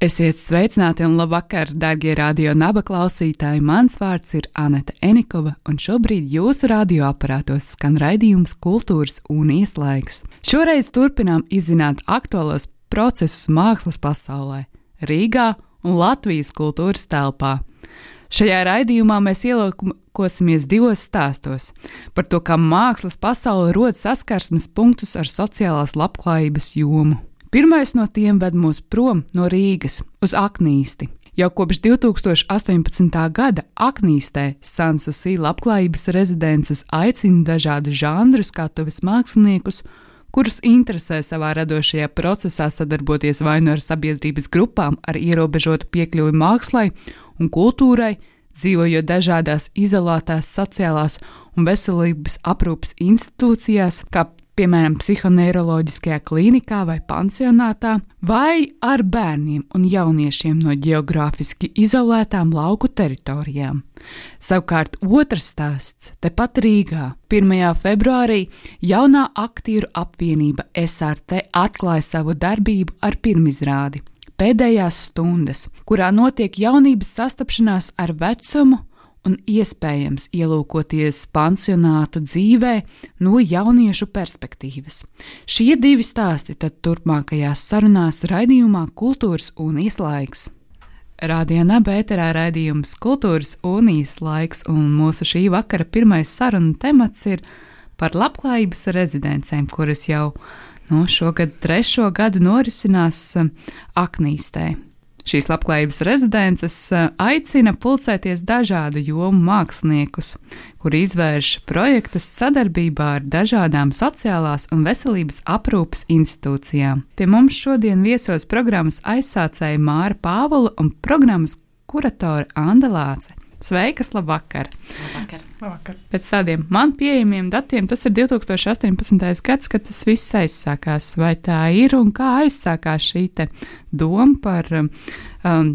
Esiet sveicināti un labvakar, darbie radio naba klausītāji. Mans vārds ir Anete Enikova, un šobrīd jūsu radioaparātos skan raidījums Kultūras un Ieslaiks. Šoreiz turpinām izzināt aktuālos procesus mākslas pasaulē, Rīgā un Latvijas kultūras telpā. Šajā raidījumā mēs ielūkosimies divos stāstos par to, kā mākslas pasaule rod saskarsmes punktus ar sociālās labklājības jomu. Pirmais no tiem ved mūs prom no Rīgas uz Aknīsti. Jau kopš 2018. gada Aknīstē Sansusī labklājības rezidences aicina dažādu žanru skatuves māksliniekus, kurus interesē savā radošajā procesā sadarboties vai nu ar sabiedrības grupām ar ierobežotu piekļuvi mākslai un kultūrai, dzīvojot dažādās izolētās sociālās un veselības aprūpas institūcijās, kā piemēram, psihoneiroloģiskajā klīnikā vai pansionātā, vai ar bērniem un jauniešiem no geogrāfiski izolētām lauku teritorijām. Savukārt otrs stāsts tepat Rīgā. 1. februārī jaunā aktieru apvienība SRT atklāja savu darbību ar pirmizrādi. Pēdējās stundas, kurā notiek jaunības sastapšanās ar vecumu un iespējams ielūkoties pansionātu dzīvē no jauniešu perspektīvas. Šie divi stāsti tad turpmākajās sarunās raidījumā Kultūras un Ieslaiks. Radio Nabērā raidījums Kultūras un Ieslaiks, un mūsu šī vakara pirmais sarunu temats ir par labklājības rezidencēm, kuras jau no šogad trešo gadu norisinās Aknīstē. Šīs labklājības rezidences eh, aicina pulcēties dažādu jomu māksliniekus, kuri izvērš projektus sadarbībā ar dažādām sociālās un veselības aprūpes institūcijām. Pie mums šodien viesos programmas aizsācēja Māra Pāvula un programmas kuratore Anda Lāce. Sveikas, labvakar. labvakar! labvakar! Pēc tādiem man pieejamiem datiem tas ir 2018. gads, kad tas viss aizsākās. Vai tā ir un kā aizsākās šī doma par um,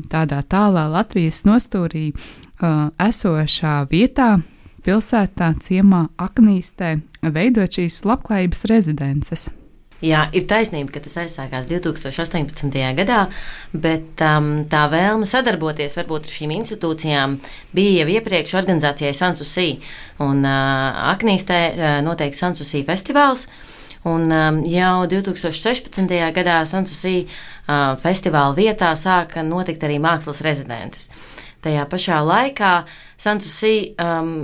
tādā tālā Latvijas nostūrī uh, esošā vietā, pilsētā, ciemā, aknīstē, veidot šīs labklājības rezidences? Jā, ir taisnība, ka tas aizsākās 2018. gadā, bet um, tā vēlme sadarboties varbūt ar šīm institūcijām bija jau iepriekš organizācijai Sansusī. Un uh, Aknīstē uh, noteikti Sansusī festivāls. Un um, jau 2016. gadā Sansusī uh, festivāla vietā sāka notikt arī mākslas rezidences. Tajā pašā laikā Sansusī um,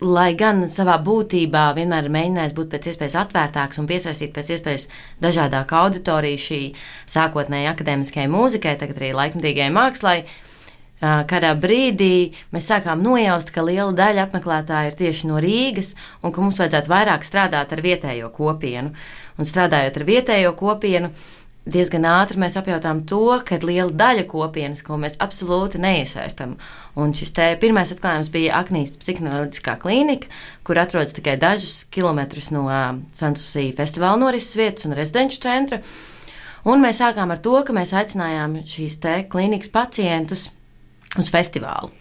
lai gan savā būtībā vienmēr mēģinājis būt pēc iespējas atvērtāks un piesaistīt pēc iespējas dažādāku auditoriju šī sākotnēji akadēmiskajai mūzikai, tagad arī laikmatīgajai mākslai. Kādā brīdī mēs sākām nojaust, ka liela daļa apmeklētāju ir tieši no Rīgas un ka mums vajadzētu vairāk strādāt ar vietējo kopienu. Un strādājot ar vietējo kopienu, diezgan ātri mēs apjautām to, ka ir liela daļa kopienas, ko mēs absolūti neiesaistām. Un šis pirmais atklājums bija Aknijas psihoanalītiskā klīnika, kur atrodas tikai dažus kilometrus no Santusī festivāla norises vietas un rezidenču centra. Un mēs sākām ar to, ka mēs aicinājām šīs klīnikas pacientus uz festivālu.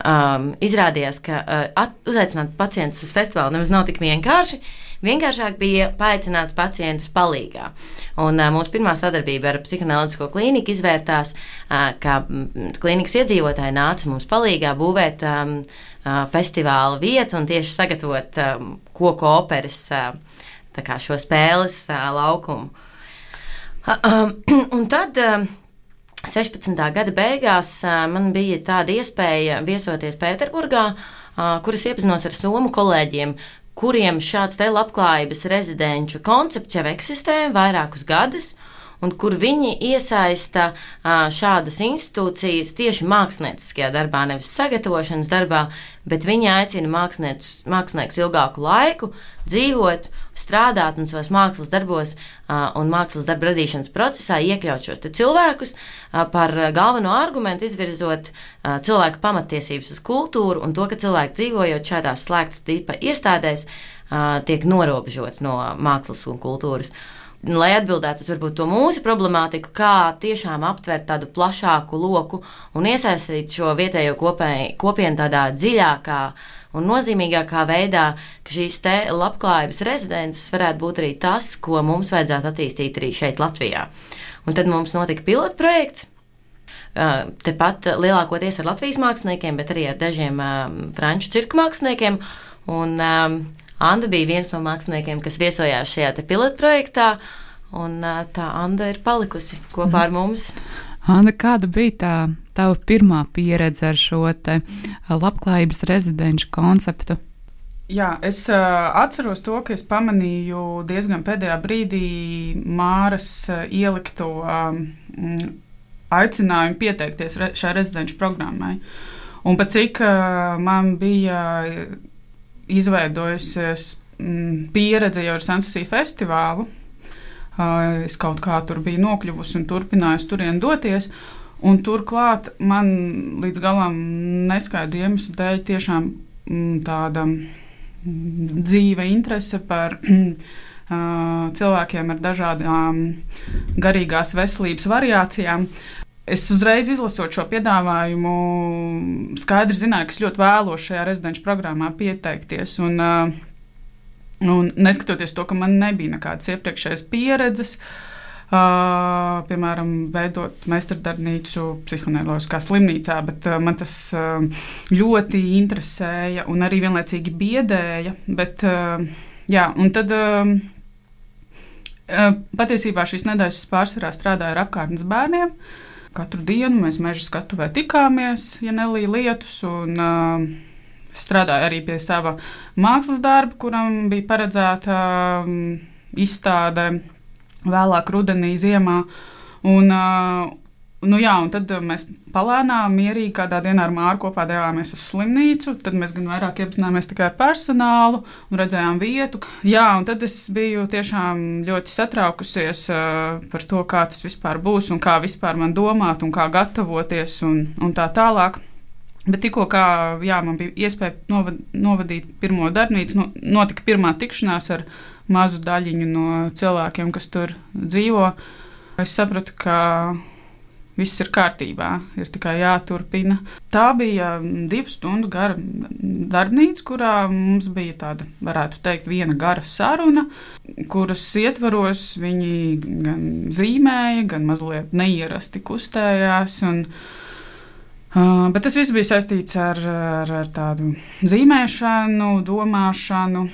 Um, izrādījās, ka uh, uzaicināt pacientus uz festivālu nemaz nav tik vienkārši. Vienkāršāk bija paaicināt pacientus palīgā. Un, uh, mūsu pirmā sadarbība ar psihoanalītisko klīniku izvērtās, uh, ka mm, klīnikas iedzīvotāji nāca mums palīgā būvēt um, uh, festivāla vietu un tieši sagatavot um, koku operas uh, šo spēles uh, laukumu. Uh, um, un tad. Uh, 16. gada beigās man bija tāda iespēja viesoties Pēterburgā, kuras iepazinos ar somu kolēģiem, kuriem šāds te labklājības rezidenču koncepts jau eksistē vairākus gadus, un kur viņi iesaista šādas institūcijas tieši mākslinieckajā darbā, nevis sagatavošanas darbā, bet viņi aicina mākslinieks ilgāku laiku dzīvot, strādāt un savos mākslas darbos un mākslas darbu radīšanas procesā iekļaut šos cilvēkus par galveno argumentu izvirzot cilvēku pamatiesības uz kultūru un to, ka cilvēki dzīvojot šādās slēgtas tipa iestādēs tiek norobežots no mākslas un kultūras. Uh, lai atbildētu uz varbūt to mūsu problemātiku, kā tiešām aptvert tādu plašāku loku un iesaistīt šo vietējo kopēju, kopienu tādā dziļākā un nozīmīgākā veidā, ka šīs te labklājības rezidences varētu būt arī tas, ko mums vajadzētu attīstīt arī šeit Latvijā. Un tad mums notika pilotprojekts. Tepat lielākoties ar Latvijas māksliniekiem, bet arī ar dažiem franču cirka māksliniekiem. Un, um, Anna bija viens no māksliniekiem, kas viesojās šajā pilotprojektā, un tā Anna ir palikusi kopā mm. ar mums. Anna, kāda bija tā tava pirmā pieredze ar šo labklājības rezidenču konceptu? Jā, es uh, atceros to, ka es pamanīju diezgan pēdējā brīdī Māras uh, ielikto um, aicinājumu pieteikties re šai rezidenču programmai. Un pat cik uh, man bija izveidojusies mm, pieredze jau ar Sansusī festivālu. Es kaut kā tur biju nokļuvusi un turpinājusi turien doties. Un turklāt man līdz galam neskaidru iemeslu dēļ tiešām mm, tāda mm, dzīve interese par cilvēkiem ar dažādām garīgās veselības variācijām Es uzreiz izlasot šo piedāvājumu, skaidri zināju, ka es ļoti vēlos šajā rezidenču programmā pieteikties. Un, un neskatoties to, ka man nebija nekādas iepriekšējas pieredzes, Uh, piemēram, veidot meistardarbnīcu psiholoģiskā slimnīcā, bet uh, man tas uh, ļoti interesēja un arī vienlaicīgi biedēja. Bet, uh, jā, un tad, uh, patiesībā šīs nedēļas pārsvarā strādāju ar apkārtnes bērniem. Uh, Katru dienu mēs meža skatuvē tikāmies, ja nelīja lietus. Un, uh, strādāju arī pie sava mākslas darba, kuram bija paredzēta um, izstāde vēlāk rudenī, ziemā. Un, uh, Nu jā, un tad mēs palēnām, mierīgi kādā dienā ar Māru kopā devāmies uz slimnīcu. Tad mēs gan vairāk iepazināmies ar personālu un redzējām vietu. Jā, un tad es biju tiešām ļoti satraukusies uh, par to, kā tas vispār būs un kā vispār man domāt un kā gatavoties un, un tā tālāk. Bet tikko kā jā, man bija iespēja novad, novadīt pirmo darbnīcu, no, notika pirmā tikšanās ar mazu daļiņu no cilvēkiem, kas tur dzīvo. Es sapratu, ka viss ir kārtībā, ir tikai jāturpina. Tā bija divu stundu gara darbnīca, kurā mums bija tāda, varētu teikt, viena gara saruna, kuras ietvaros viņi gan zīmēja, gan mazliet neierasti kustējās. Un, Uh, bet tas viss bija saistīts ar, ar, ar tādu zīmēšanu, domāšanu,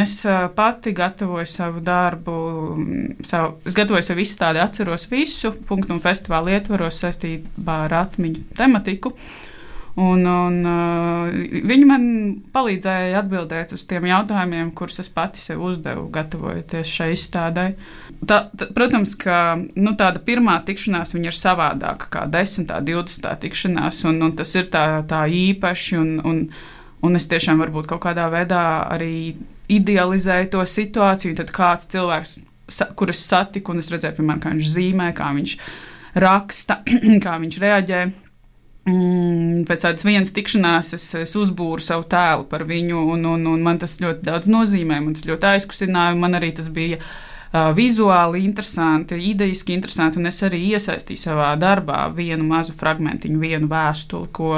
es pati gatavoju savu darbu. Savu, es gatavoju sev izstādi, atceros visu punktu un festivālu ietvaros saistībā ar atmiņu tematiku. Uh, Un, un, uh, viņi man palīdzēja atbildēt uz tiem jautājumiem, kurus es pati sev uzdevu, gatavojoties šai izstādē. Tā, tā, protams, ka nu, tāda pirmā tikšanās ir savādāka nekā desmitā, divdesmitā tikšanās, un, un tas ir tā, tā īpaši. Un, un, un es tiešām varbūt kaut kādā veidā arī idealizēju to situāciju. Tad kāds cilvēks, kurus satiku, un es redzēju, piemēram, kā viņš zīmē, kā viņš raksta, kā viņš reaģē pēc tādas vienas tikšanās es, es uzbūru savu tēlu par viņu, un, un, un man tas ļoti daudz nozīmē. Man tas ļoti aizkustināja, man arī tas bija uh, vizuāli interesanti, idejiski interesanti, un es arī iesaistīju savā darbā vienu mazu fragmentiņu, vienu vēstuli, ko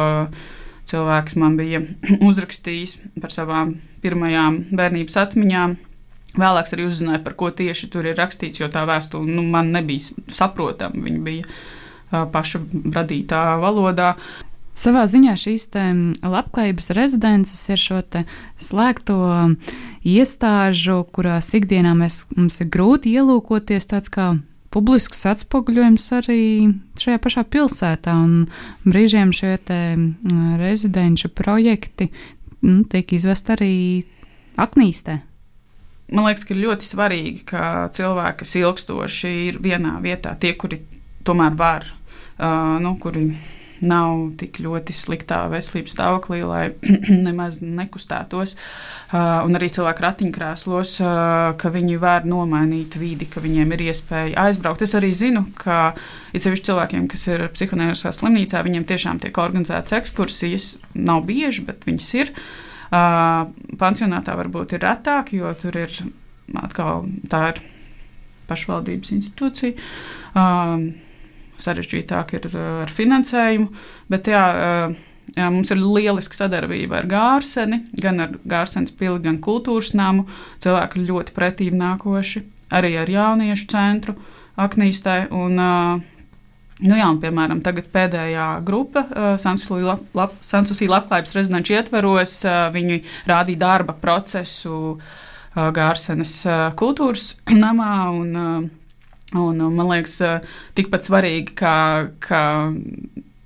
cilvēks man bija uzrakstījis par savām pirmajām bērnības atmiņām. Vēlāk arī uzzināju, par ko tieši tur ir rakstīts, jo tā vēstule nu, man nebija saprotama. Viņa bija paša radītā valodā. Savā ziņā šīs labklājības rezidences ir šo slēgto iestāžu, kurās ikdienā mēs, mums ir grūti ielūkoties tāds kā publisks atspoguļojums arī šajā pašā pilsētā. Brīžiem šie rezidenču projekti nu, tiek izvest arī aknīstē. Man liekas, ka ir ļoti svarīgi, ka cilvēki, kas ilgstoši ir vienā vietā, tie, kuri tomēr var nu, kuri nav tik ļoti sliktā veselības stāvoklī, lai nemaz nekustētos. Uh, un arī cilvēku ratiņkrēslos, uh, ka viņi var nomainīt vidi, ka viņiem ir iespēja aizbraukt. Es arī zinu, ka ir sevišķi cilvēkiem, kas ir psihonēriskā slimnīcā, viņiem tiešām tiek organizētas ekskursijas. Nav bieži, bet viņas ir. Uh, pansionātā varbūt ir retāk, jo tur ir atkal tā ir pašvaldības institūcija. Uh, sarežģītāk ir uh, ar finansējumu. Bet jā, uh, jā, mums ir lieliska sadarbība ar Gārseni, gan ar Gārsenes pili, gan kultūras namu. Cilvēki ir ļoti pretīm nākoši, arī ar jauniešu centru Aknīstē. Un, uh, Nu jā, un, piemēram, pēdējā grupa, lab, labklājības rezidenču ietveros, viņi rādīja darba procesu Gārsenes kultūras namā. Un, Un, un, man liekas, eh, tikpat svarīgi, kā, kā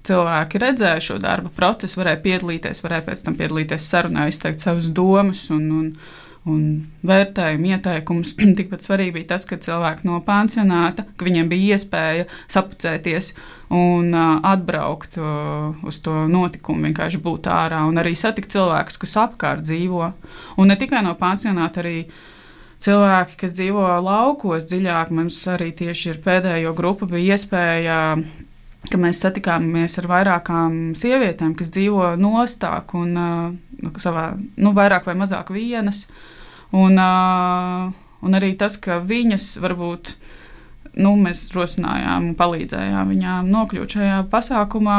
cilvēki redzēja šo darba procesu, varēja piedalīties, varēja pēc tam piedalīties sarunā, izteikt savas domas un, un, un vērtējumu, ieteikumus. Tikpat svarīgi bija tas, ka cilvēki no pansionāta, ka viņiem bija iespēja sapucēties un uh, atbraukt uh, uz to notikumu, vienkārši būt ārā un arī satikt cilvēkus, kas apkārt dzīvo. Un ne tikai no pansionāta, arī cilvēki, kas dzīvo laukos dziļāk, mums arī tieši ir pēdējo grupu bija iespēja ka mēs satikāmies ar vairākām sievietēm, kas dzīvo nostāk un uh, savā, nu, vairāk vai mazāk vienas. Un, uh, un arī tas, ka viņas varbūt. Nu, mēs rosinājām un palīdzējām viņām nokļūt šajā pasākumā.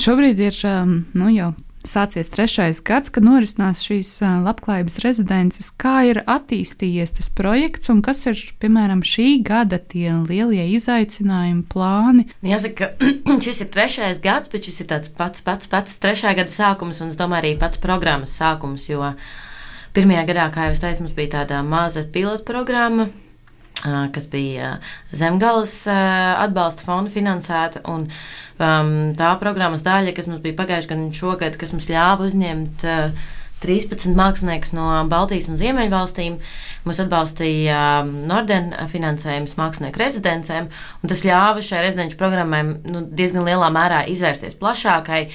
Šobrīd ir um, nu, jau sācies trešais gads, kad norisinās šīs labklājības rezidences. Kā ir attīstījies tas projekts un kas ir, piemēram, šī gada tie lielie izaicinājumi, plāni? Jāsaka, šis ir trešais gads, bet šis ir tāds pats, pats, pats trešā gada sākums un, es domāju, arī pats programmas sākums, jo pirmajā gadā, kā jau es teicu, mums bija tāda maza pilota programma, kas bija Zemgales atbalsta fonda finansēta. Un, um, tā programmas daļa, kas mums bija pagājušajā gadā un šogad, kas mums ļāva uzņemt uh, 13 māksliniekus no Baltijas un Ziemeļvalstīm. Mums atbalstīja Norden finansējums mākslinieku rezidencēm, un tas ļāva šai rezidenču programmai nu, diezgan lielā mērā izvērsties plašākai.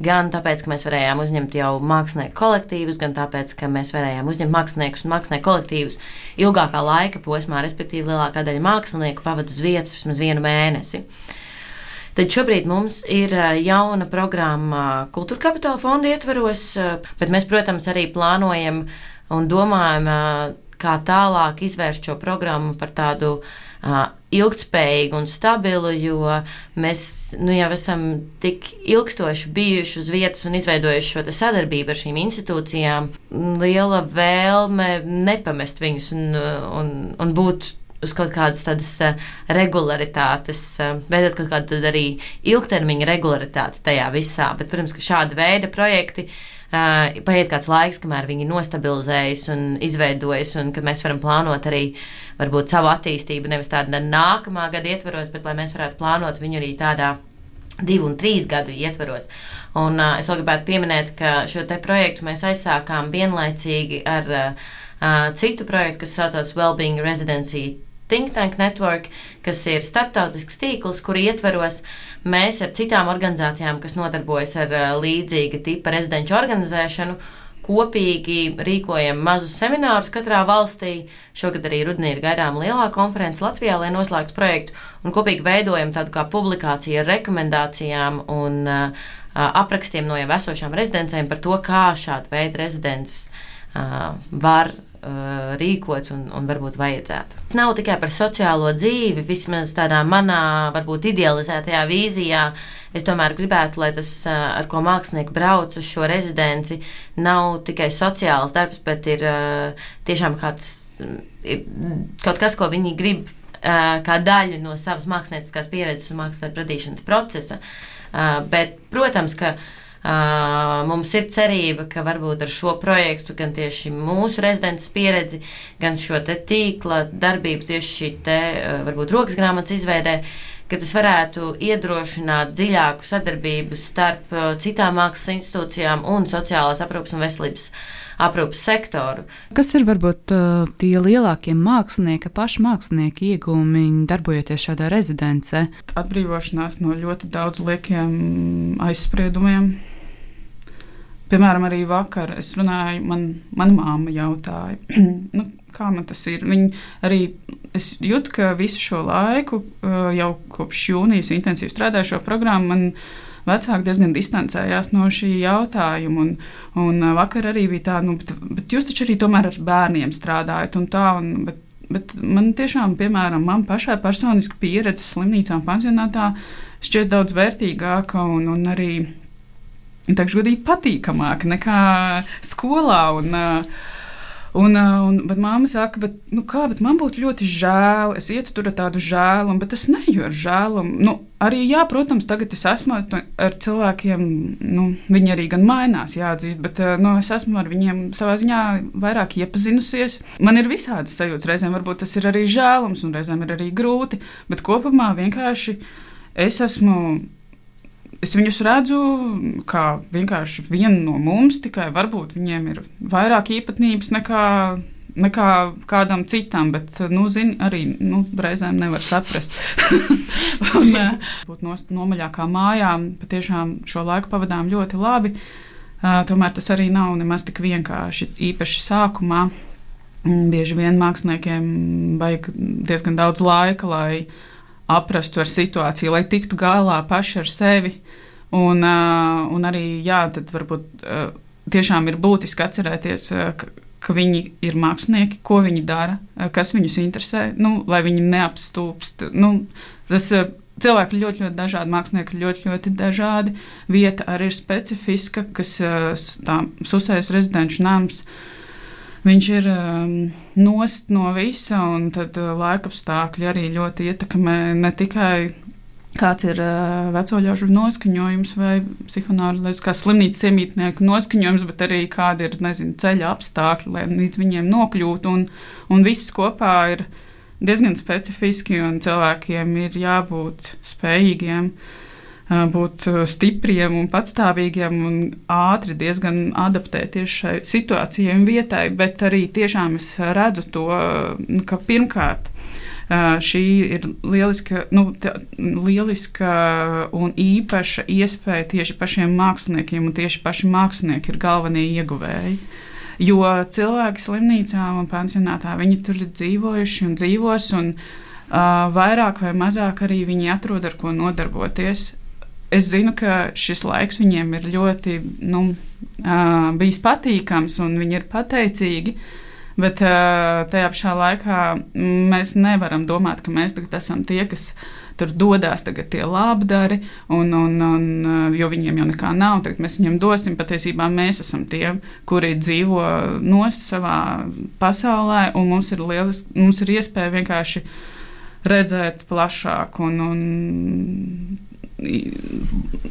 Gan tāpēc, ka mēs varējām uzņemt jau mākslinieku kolektīvus, gan tāpēc, ka mēs varējām uzņemt māksliniekus un mākslinieku kolektīvus ilgākā laika posmā, respektīvi lielākā daļa mākslinieku pavadīja uz vietas vismaz vienu mēnesi. Tad šobrīd mums ir jauna programma Kultūra kapitāla fonda ietveros, bet mēs, protams, arī plānojam un domājam, kā tālāk izvērst šo programmu par tādu uh, ilgspējīgu un stabilu, jo mēs nu, jau esam tik ilgstoši bijuši uz vietas un izveidojuši šo sadarbību ar šīm institūcijām. Liela vēlme nepamest viņus un, un, un būt uz kaut kādas tādas regularitātes, veidot kaut kādu arī ilgtermiņa regularitāti tajā visā. Bet, protams, ka šāda veida projekti uh, paiet kāds laiks, kamēr viņi nostabilizējas un izveidojas, un kad mēs varam plānot arī varbūt savu attīstību nevis tādā nākamā gada ietvaros, bet lai mēs varētu plānot viņu arī tādā divu un trīs gadu ietvaros. Un, uh, es vēl gribētu pieminēt, ka šo projektu mēs aizsākām vienlaicīgi ar uh, citu projektu, kas saucās Wellbeing Residency Think Tank Network, kas ir starptautisks tīkls, kur ietveros mēs ar citām organizācijām, kas nodarbojas ar līdzīga tipa rezidenču organizēšanu, kopīgi rīkojam mazus seminārus katrā valstī. Šogad arī rudenī ir gaidām lielā konference Latvijā, lai noslēgtu projektu, un kopīgi veidojam tādu kā publikāciju ar rekomendācijām un uh, aprakstiem no jau esošām rezidencēm par to, kā šāda veida rezidences uh, var uh, rīkot un, un varbūt vajadzētu. Tas nav tikai par sociālo dzīvi, vismaz tādā manā, varbūt idealizētajā vīzijā. Es tomēr gribētu, lai tas, uh, ar ko mākslinieki brauc uz šo rezidenci, nav tikai sociāls darbs, bet ir uh, tiešām kāds, ir kaut kas, ko viņi grib kā daļu no savas mākslinieckās pieredzes un mākslas radīšanas procesa. Bet, protams, ka mums ir cerība, ka varbūt ar šo projektu, gan tieši mūsu rezidents pieredzi, gan šo tīkla darbību, tieši šī te, varbūt rokas grāmatas izveidē, ka tas varētu iedrošināt dziļāku sadarbību starp citām mākslas institūcijām un sociālās aprūpas un veselības aprūpas sektoru. Kas ir varbūt tie lielākie mākslinieki, paši mākslinieki iegūmi darbojoties šādā rezidencē? Atbrīvošanās no ļoti daudz liekiem aizspriedumiem, Piemēram, arī vakar es runāju, man, mana māma jautāja, nu, kā man tas ir. Viņa arī es jūtu, ka visu šo laiku, uh, jau kopš jūnijas intensīvi strādāju šo programmu, man vecāki diezgan distancējās no šī jautājuma. Un, un uh, vakar arī bija tā, nu, bet, bet jūs taču arī tomēr ar bērniem strādājat un tā. Un, bet, bet man tiešām, piemēram, man pašai personiski pieredze slimnīcā un pansionātā šķiet daudz vērtīgāka un, un arī teikšu, godīgi patīkamāk nekā skolā. Un, Un, un, bet māma saka, bet, nu kā, bet man būtu ļoti žēl. Es ietu tur ar tādu žēlumu, bet es neju ar žēlumu. Nu, arī, jā, protams, tagad es esmu ar cilvēkiem, nu, viņi arī gan mainās, jāatzīst, bet nu, es esmu ar viņiem savā ziņā vairāk iepazinusies. Man ir visādas sajūtas, reizēm varbūt tas ir arī žēlums, un reizēm ir arī grūti, bet kopumā vienkārši es esmu es viņus redzu kā vienkārši vienu no mums, tikai varbūt viņiem ir vairāk īpatnības nekā. Nekā kādam citam, bet, nu, zini, arī nu, reizēm nevar saprast. un, būt nomaļākā mājā, patiešām šo laiku pavadām ļoti labi. Uh, tomēr tas arī nav nemaz tik vienkārši. Īpaši sākumā mm, bieži vien māksliniekiem vajag diezgan daudz laika, lai aprastu ar situāciju, lai tiktu galā paši ar sevi. Un, uh, un arī, jā, tad varbūt uh, tiešām ir būtiski atcerēties, uh, ka, ka viņi ir mākslinieki, ko viņi dara, uh, kas viņus interesē, nu, lai viņi neapstulbst. Nu, tas, uh, Cilvēki ir ļoti, ļoti dažādi, mākslinieki ir ļoti, ļoti dažādi. Vieta arī ir specifiska, kas tā susējas rezidenču nams. Viņš ir um, nost no visa, un tad uh, laikapstākļi arī ļoti ietekmē ne tikai kāds ir uh, veco ļaužu noskaņojums vai psihoanalītiskās slimnīcas iemītnieku noskaņojums, bet arī kādi ir nezinu, ceļa apstākļi, lai līdz viņiem nokļūtu. Un, un viss kopā ir diezgan specifiski, un cilvēkiem ir jābūt spējīgiem. Uh, būt stipriem un patstāvīgiem un ātri diezgan adaptēties šai situācijai un vietai, bet arī tiešām es redzu to, ka pirmkārt šī ir lieliska, nu, tā, lieliska un īpaša iespēja tieši pašiem māksliniekiem, un tieši paši mākslinieki ir galvenie ieguvēji. Jo cilvēki slimnīcā un pansionātā viņi tur ir dzīvojuši un dzīvos, un uh, vairāk vai mazāk arī viņi atrod ar ko nodarboties. Es zinu, ka šis laiks viņiem ir ļoti nu, uh, bijis patīkams, un viņi ir pateicīgi. Uh, Bet tajā pašā laikā mēs nevaram domāt, ka mēs tagad esam tie, kas tur dodas tagad tie labdari, un, un, un, jo viņiem jau nekā nav, tad mēs viņiem dosim. Patiesībā mēs esam tie, kuri dzīvo nost savā pasaulē, un mums ir, lielis, mums ir iespēja vienkārši redzēt plašāk un, un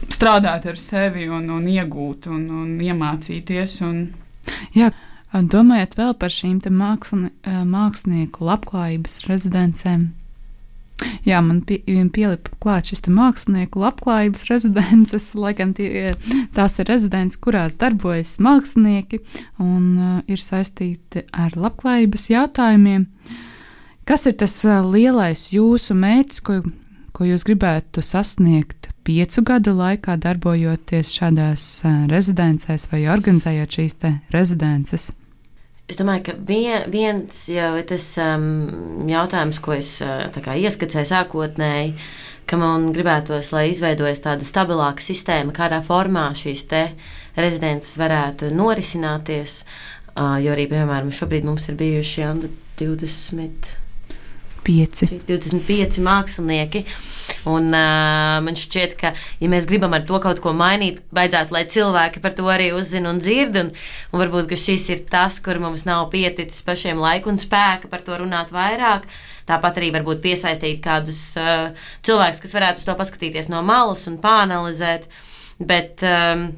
strādāt ar sevi un, un iegūt un, un iemācīties. Un... Jā. Domājot vēl par šīm māksli, mākslinieku labklājības rezidencēm, Jā, man pie, pielipa klāt šis mākslinieku labklājības rezidences, lai gan tie, tās ir rezidences, kurās darbojas mākslinieki un uh, ir saistīti ar labklājības jautājumiem. Kas ir tas lielais jūsu mērķis, ko, ko jūs gribētu sasniegt piecu gadu laikā, darbojoties šādās rezidencēs vai organizējot šīs rezidences? Es domāju, ka vien, viens jau ir tas um, jautājums, ko es uh, ieskicēju sākotnēji, ka man gribētos, lai izveidojas tāda stabilāka sistēma, kādā formā šīs rezidences varētu norisināties. Uh, jo arī, piemēram, šobrīd mums ir bijuši 20. 25. 25 mākslinieki. Un, uh, man šķiet, ka, ja mēs gribam ar to kaut ko mainīt, vajadzētu, lai cilvēki par to arī uzzina un dzird. Un, un varbūt šis ir tas, kur mums nav pieticis pašiem laika un spēka par to runāt vairāk. Tāpat arī varbūt piesaistīt kādus uh, cilvēkus, kas varētu uz to paskatīties no malas un pāanalizēt. Bet, um,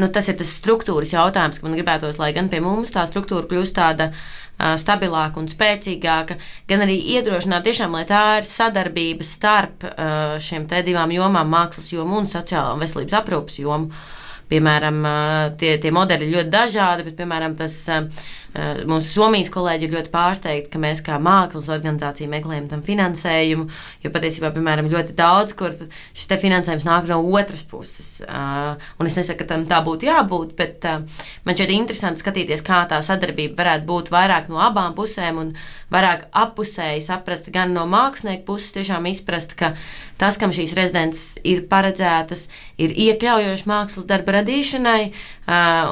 nu, tas ir tas struktūras jautājums, ka man gribētos, lai gan pie mums tā struktūra kļūst tāda stabilāka un spēcīgāka, gan arī iedrošināt tiešām, lai tā ir sadarbība starp šiem te divām jomām, mākslas jomu un sociālo un veselības aprūpas jomu. Piemēram, tie, tie modeļi ir ļoti dažādi, bet, piemēram, tas mūsu Somijas kolēģi ir ļoti pārsteigti, ka mēs kā mākslas organizācija meklējam tam finansējumu, jo patiesībā, piemēram, ļoti daudz, kur šis finansējums nāk no otras puses. Un es nesaku, ka tam tā būtu jābūt, bet man šķiet interesanti skatīties, kā tā sadarbība varētu būt vairāk no abām pusēm un vairāk appusēji saprast gan no mākslinieku puses, tiešām izprast, ka tas, kam šīs rezidents ir paredzētas, ir iekļaujoši mākslas darba radīšanai,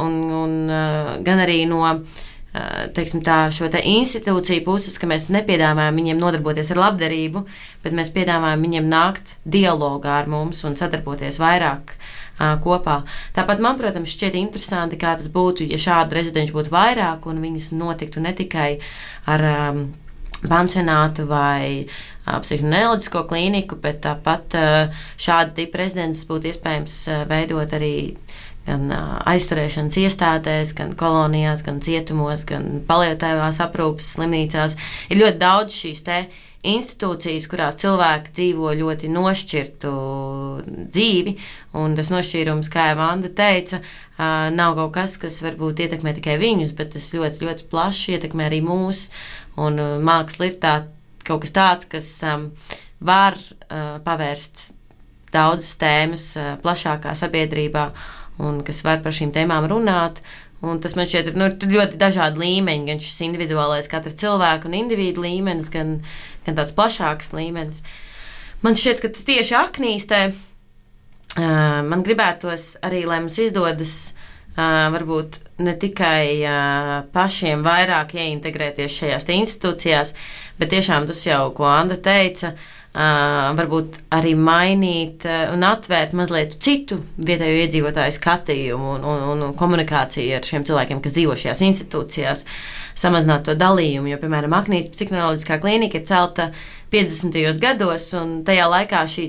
un, un gan arī no teiksim, tā, šo te institūciju puses, ka mēs nepiedāvājam viņiem nodarboties ar labdarību, bet mēs piedāvājam viņiem nākt dialogā ar mums un sadarboties vairāk uh, kopā. Tāpat man, protams, šķiet interesanti, kā tas būtu, ja šādu rezidentu būtu vairāk un viņas notiktu ne tikai ar um, pansionātu vai psihoneoloģisko klīniku, bet tāpat šādu tipu rezidences būtu iespējams veidot arī gan aizturēšanas iestādēs, gan kolonijās, gan cietumos, gan palietēvās aprūpes slimnīcās. Ir ļoti daudz šīs te institūcijas, kurās cilvēki dzīvo ļoti nošķirtu dzīvi, un tas nošķīrums, kā jau Vanda teica, nav kaut kas, kas varbūt ietekmē tikai viņus, bet tas ļoti, ļoti plaši ietekmē arī mūs, un māksla ir tā, kaut kas tāds, kas um, var uh, pavērst daudzas tēmas uh, plašākā sabiedrībā un kas var par šīm tēmām runāt. Un tas man šķiet, nu, ir ļoti dažādi līmeņi, gan šis individuālais katra cilvēka un individu līmenis, gan, gan tāds plašāks līmenis. Man šķiet, ka tieši aknīstē uh, man gribētos arī, lai mums izdodas uh, varbūt ne tikai pašiem vairāk ieintegrēties šajās institūcijās, bet tiešām tas jau, ko Anna teica, varbūt arī mainīt uh, un atvērt mazliet citu vietējo iedzīvotāju skatījumu un, un, un komunikāciju ar šiem cilvēkiem, kas dzīvo šajās institūcijās, samazināt to dalījumu. Jo, piemēram, Aknijas psiholoģiskā klīnika ir celta 50. gados, un tajā laikā šī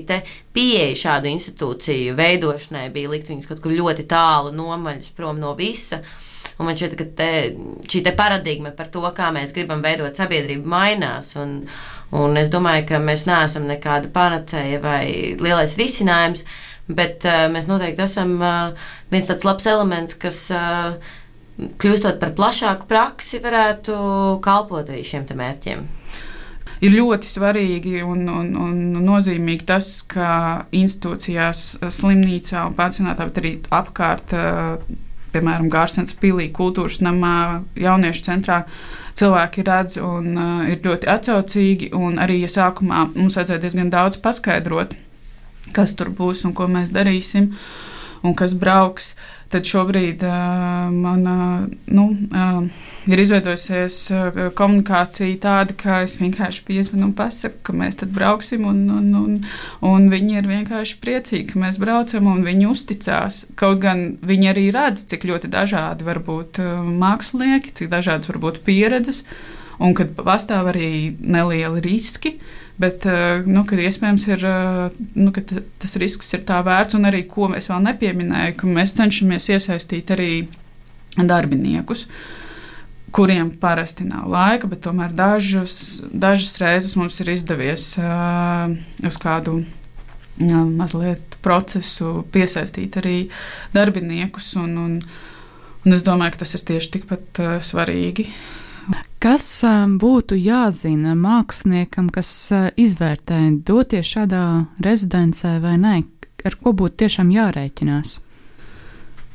pieeja šādu institūciju veidošanai bija likt viņus kaut kur ļoti tālu nomaļus prom no visa. Un man šķiet, ka te, šī te paradigma par to, kā mēs gribam veidot sabiedrību, mainās. Un, Un es domāju, ka mēs neesam nekāda panacēja vai lielais risinājums, bet uh, mēs noteikti esam uh, viens tāds labs elements, kas uh, kļūstot par plašāku praksi, varētu kalpot arī šiem mērķiem ir ļoti svarīgi un, un, un nozīmīgi tas, ka institūcijās, slimnīcā un pansionātā, bet arī apkārt, piemēram, Gārsens pilī, kultūras namā, jauniešu centrā, cilvēki redz un uh, ir ļoti atsaucīgi. Arī ja sākumā mums vajadzēja diezgan daudz paskaidrot, kas tur būs un ko mēs darīsim un kas brauks. Tad šobrīd uh, man uh, nu, uh, ir izveidojusies uh, komunikācija tāda, ka es vienkārši piezvanu un pasaku, ka mēs tad brauksim. Un, un, un, un viņi ir vienkārši priecīgi, ka mēs braucam, un viņi uzticās. Kaut gan viņi arī redz, cik ļoti dažādi var būt uh, mākslinieki, cik dažādas var būt pieredzes, un kad pastāv arī nelieli riski. Uh, Bet eh, nu, iespējams, ir, eh, nu, tas risks ir tā vērts, un arī ko es vēl nepieminēju, ka mēs cenšamies iesaistīt arī darbiniekus. Kuriem parasti nav laika, bet tomēr dažus, dažas reizes mums ir izdevies uh, uz kādu uh, mazliet procesu piesaistīt arī darbiniekus. Un, un, un es domāju, ka tas ir tieši tikpat uh, svarīgi. Uh, Kas um, būtu jāzina māksliniekam, kas uh, izvērtē doties šādā rezidencē vai nē, ar ko būtu tiešām jārēķinās?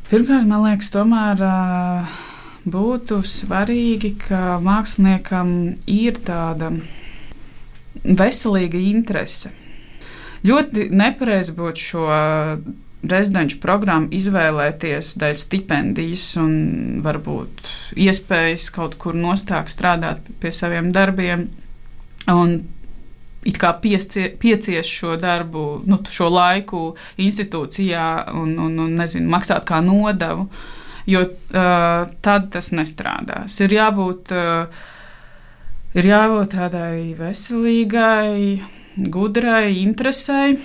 Pirmkārt, man liekas, tomēr uh, būtu svarīgi, ka māksliniekam ir tāda veselīga interese. Ļoti nepareizi būtu šo rezidenču programmu izvēlēties dēļ stipendijas un varbūt iespējas kaut kur nostāk strādāt pie saviem darbiem. Un it kā piecie, piecies šo darbu, nu, šo laiku institūcijā un, un, un nezinu, maksāt kā nodevu, jo uh, tad tas nestrādās. Ir jābūt, uh, ir jābūt tādai veselīgai, gudrai, interesei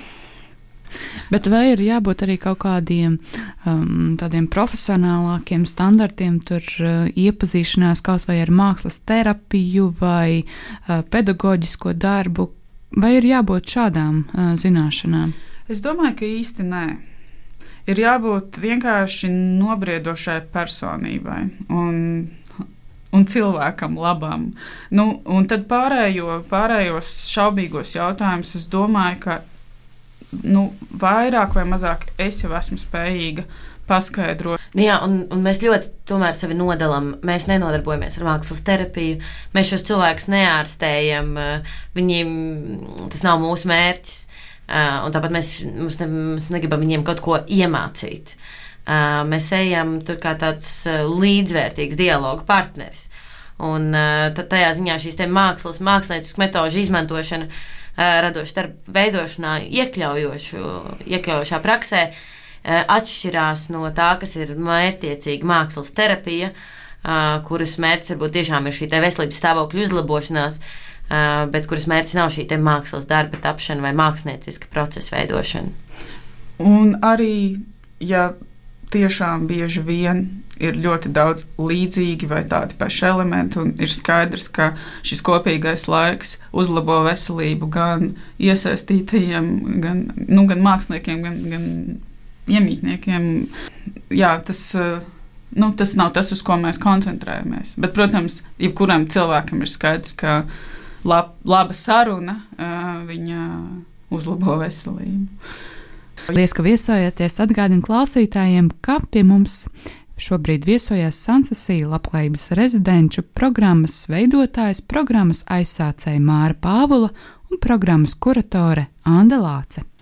Bet vai ir jābūt arī kaut kādiem um, tādiem profesionālākiem standartiem, tur uh, iepazīšanās kaut vai ar mākslas terapiju vai uh, pedagoģisko darbu, vai ir jābūt šādām uh, zināšanām? Es domāju, ka īsti nē. Ir jābūt vienkārši nobriedošai personībai. Un un cilvēkam labam. Nu, un tad pārējo, pārējos šaubīgos jautājumus es domāju, ka nu, vairāk vai mazāk es jau esmu spējīga paskaidrot. Nu jā, un, un mēs ļoti sevi nodalām. Mēs nenodarbojamies ar mākslas terapiju. Mēs šos cilvēkus neārstējam. Viņiem tas nav mūsu mērķis. Un tāpat mēs, mēs, ne, mēs negribam viņiem kaut ko iemācīt. Mēs ejam tur kā tāds līdzvērtīgs dialogu partneris. Un tad tajā ziņā šīs mākslas, mākslinieckas metožu izmantošana radošu darbu veidošanā, iekļaujošu, iekļaujošā praksē, atšķirās no tā, kas ir mērķtiecīga mākslas terapija, kuras mērķis varbūt tiešām ir šī veselības stāvokļa uzlabošanās, bet kuras mērķis nav šī mākslas darba tapšana vai mākslinieciska procesa veidošana. Un arī, ja tiešām bieži vien ir ļoti daudz līdzīgi vai tādi paši elementi, un ir skaidrs, ka šis kopīgais laiks uzlabo veselību gan iesaistītajiem, gan, nu, gan māksliniekiem, gan, gan iemītniekiem. Jā, tas, nu, tas nav tas, uz ko mēs koncentrējamies. Bet, protams, jebkuram cilvēkam ir skaidrs, ka lab, laba saruna viņa uzlabo veselību. Paldies, ka viesojāties. Atgādinu klausītājiem, ka pie mums šobrīd viesojās Sansasīla labklājības rezidenču programmas veidotājs, programmas aizsācēja Māra Pāvula un programmas kuratore Anda Lāce.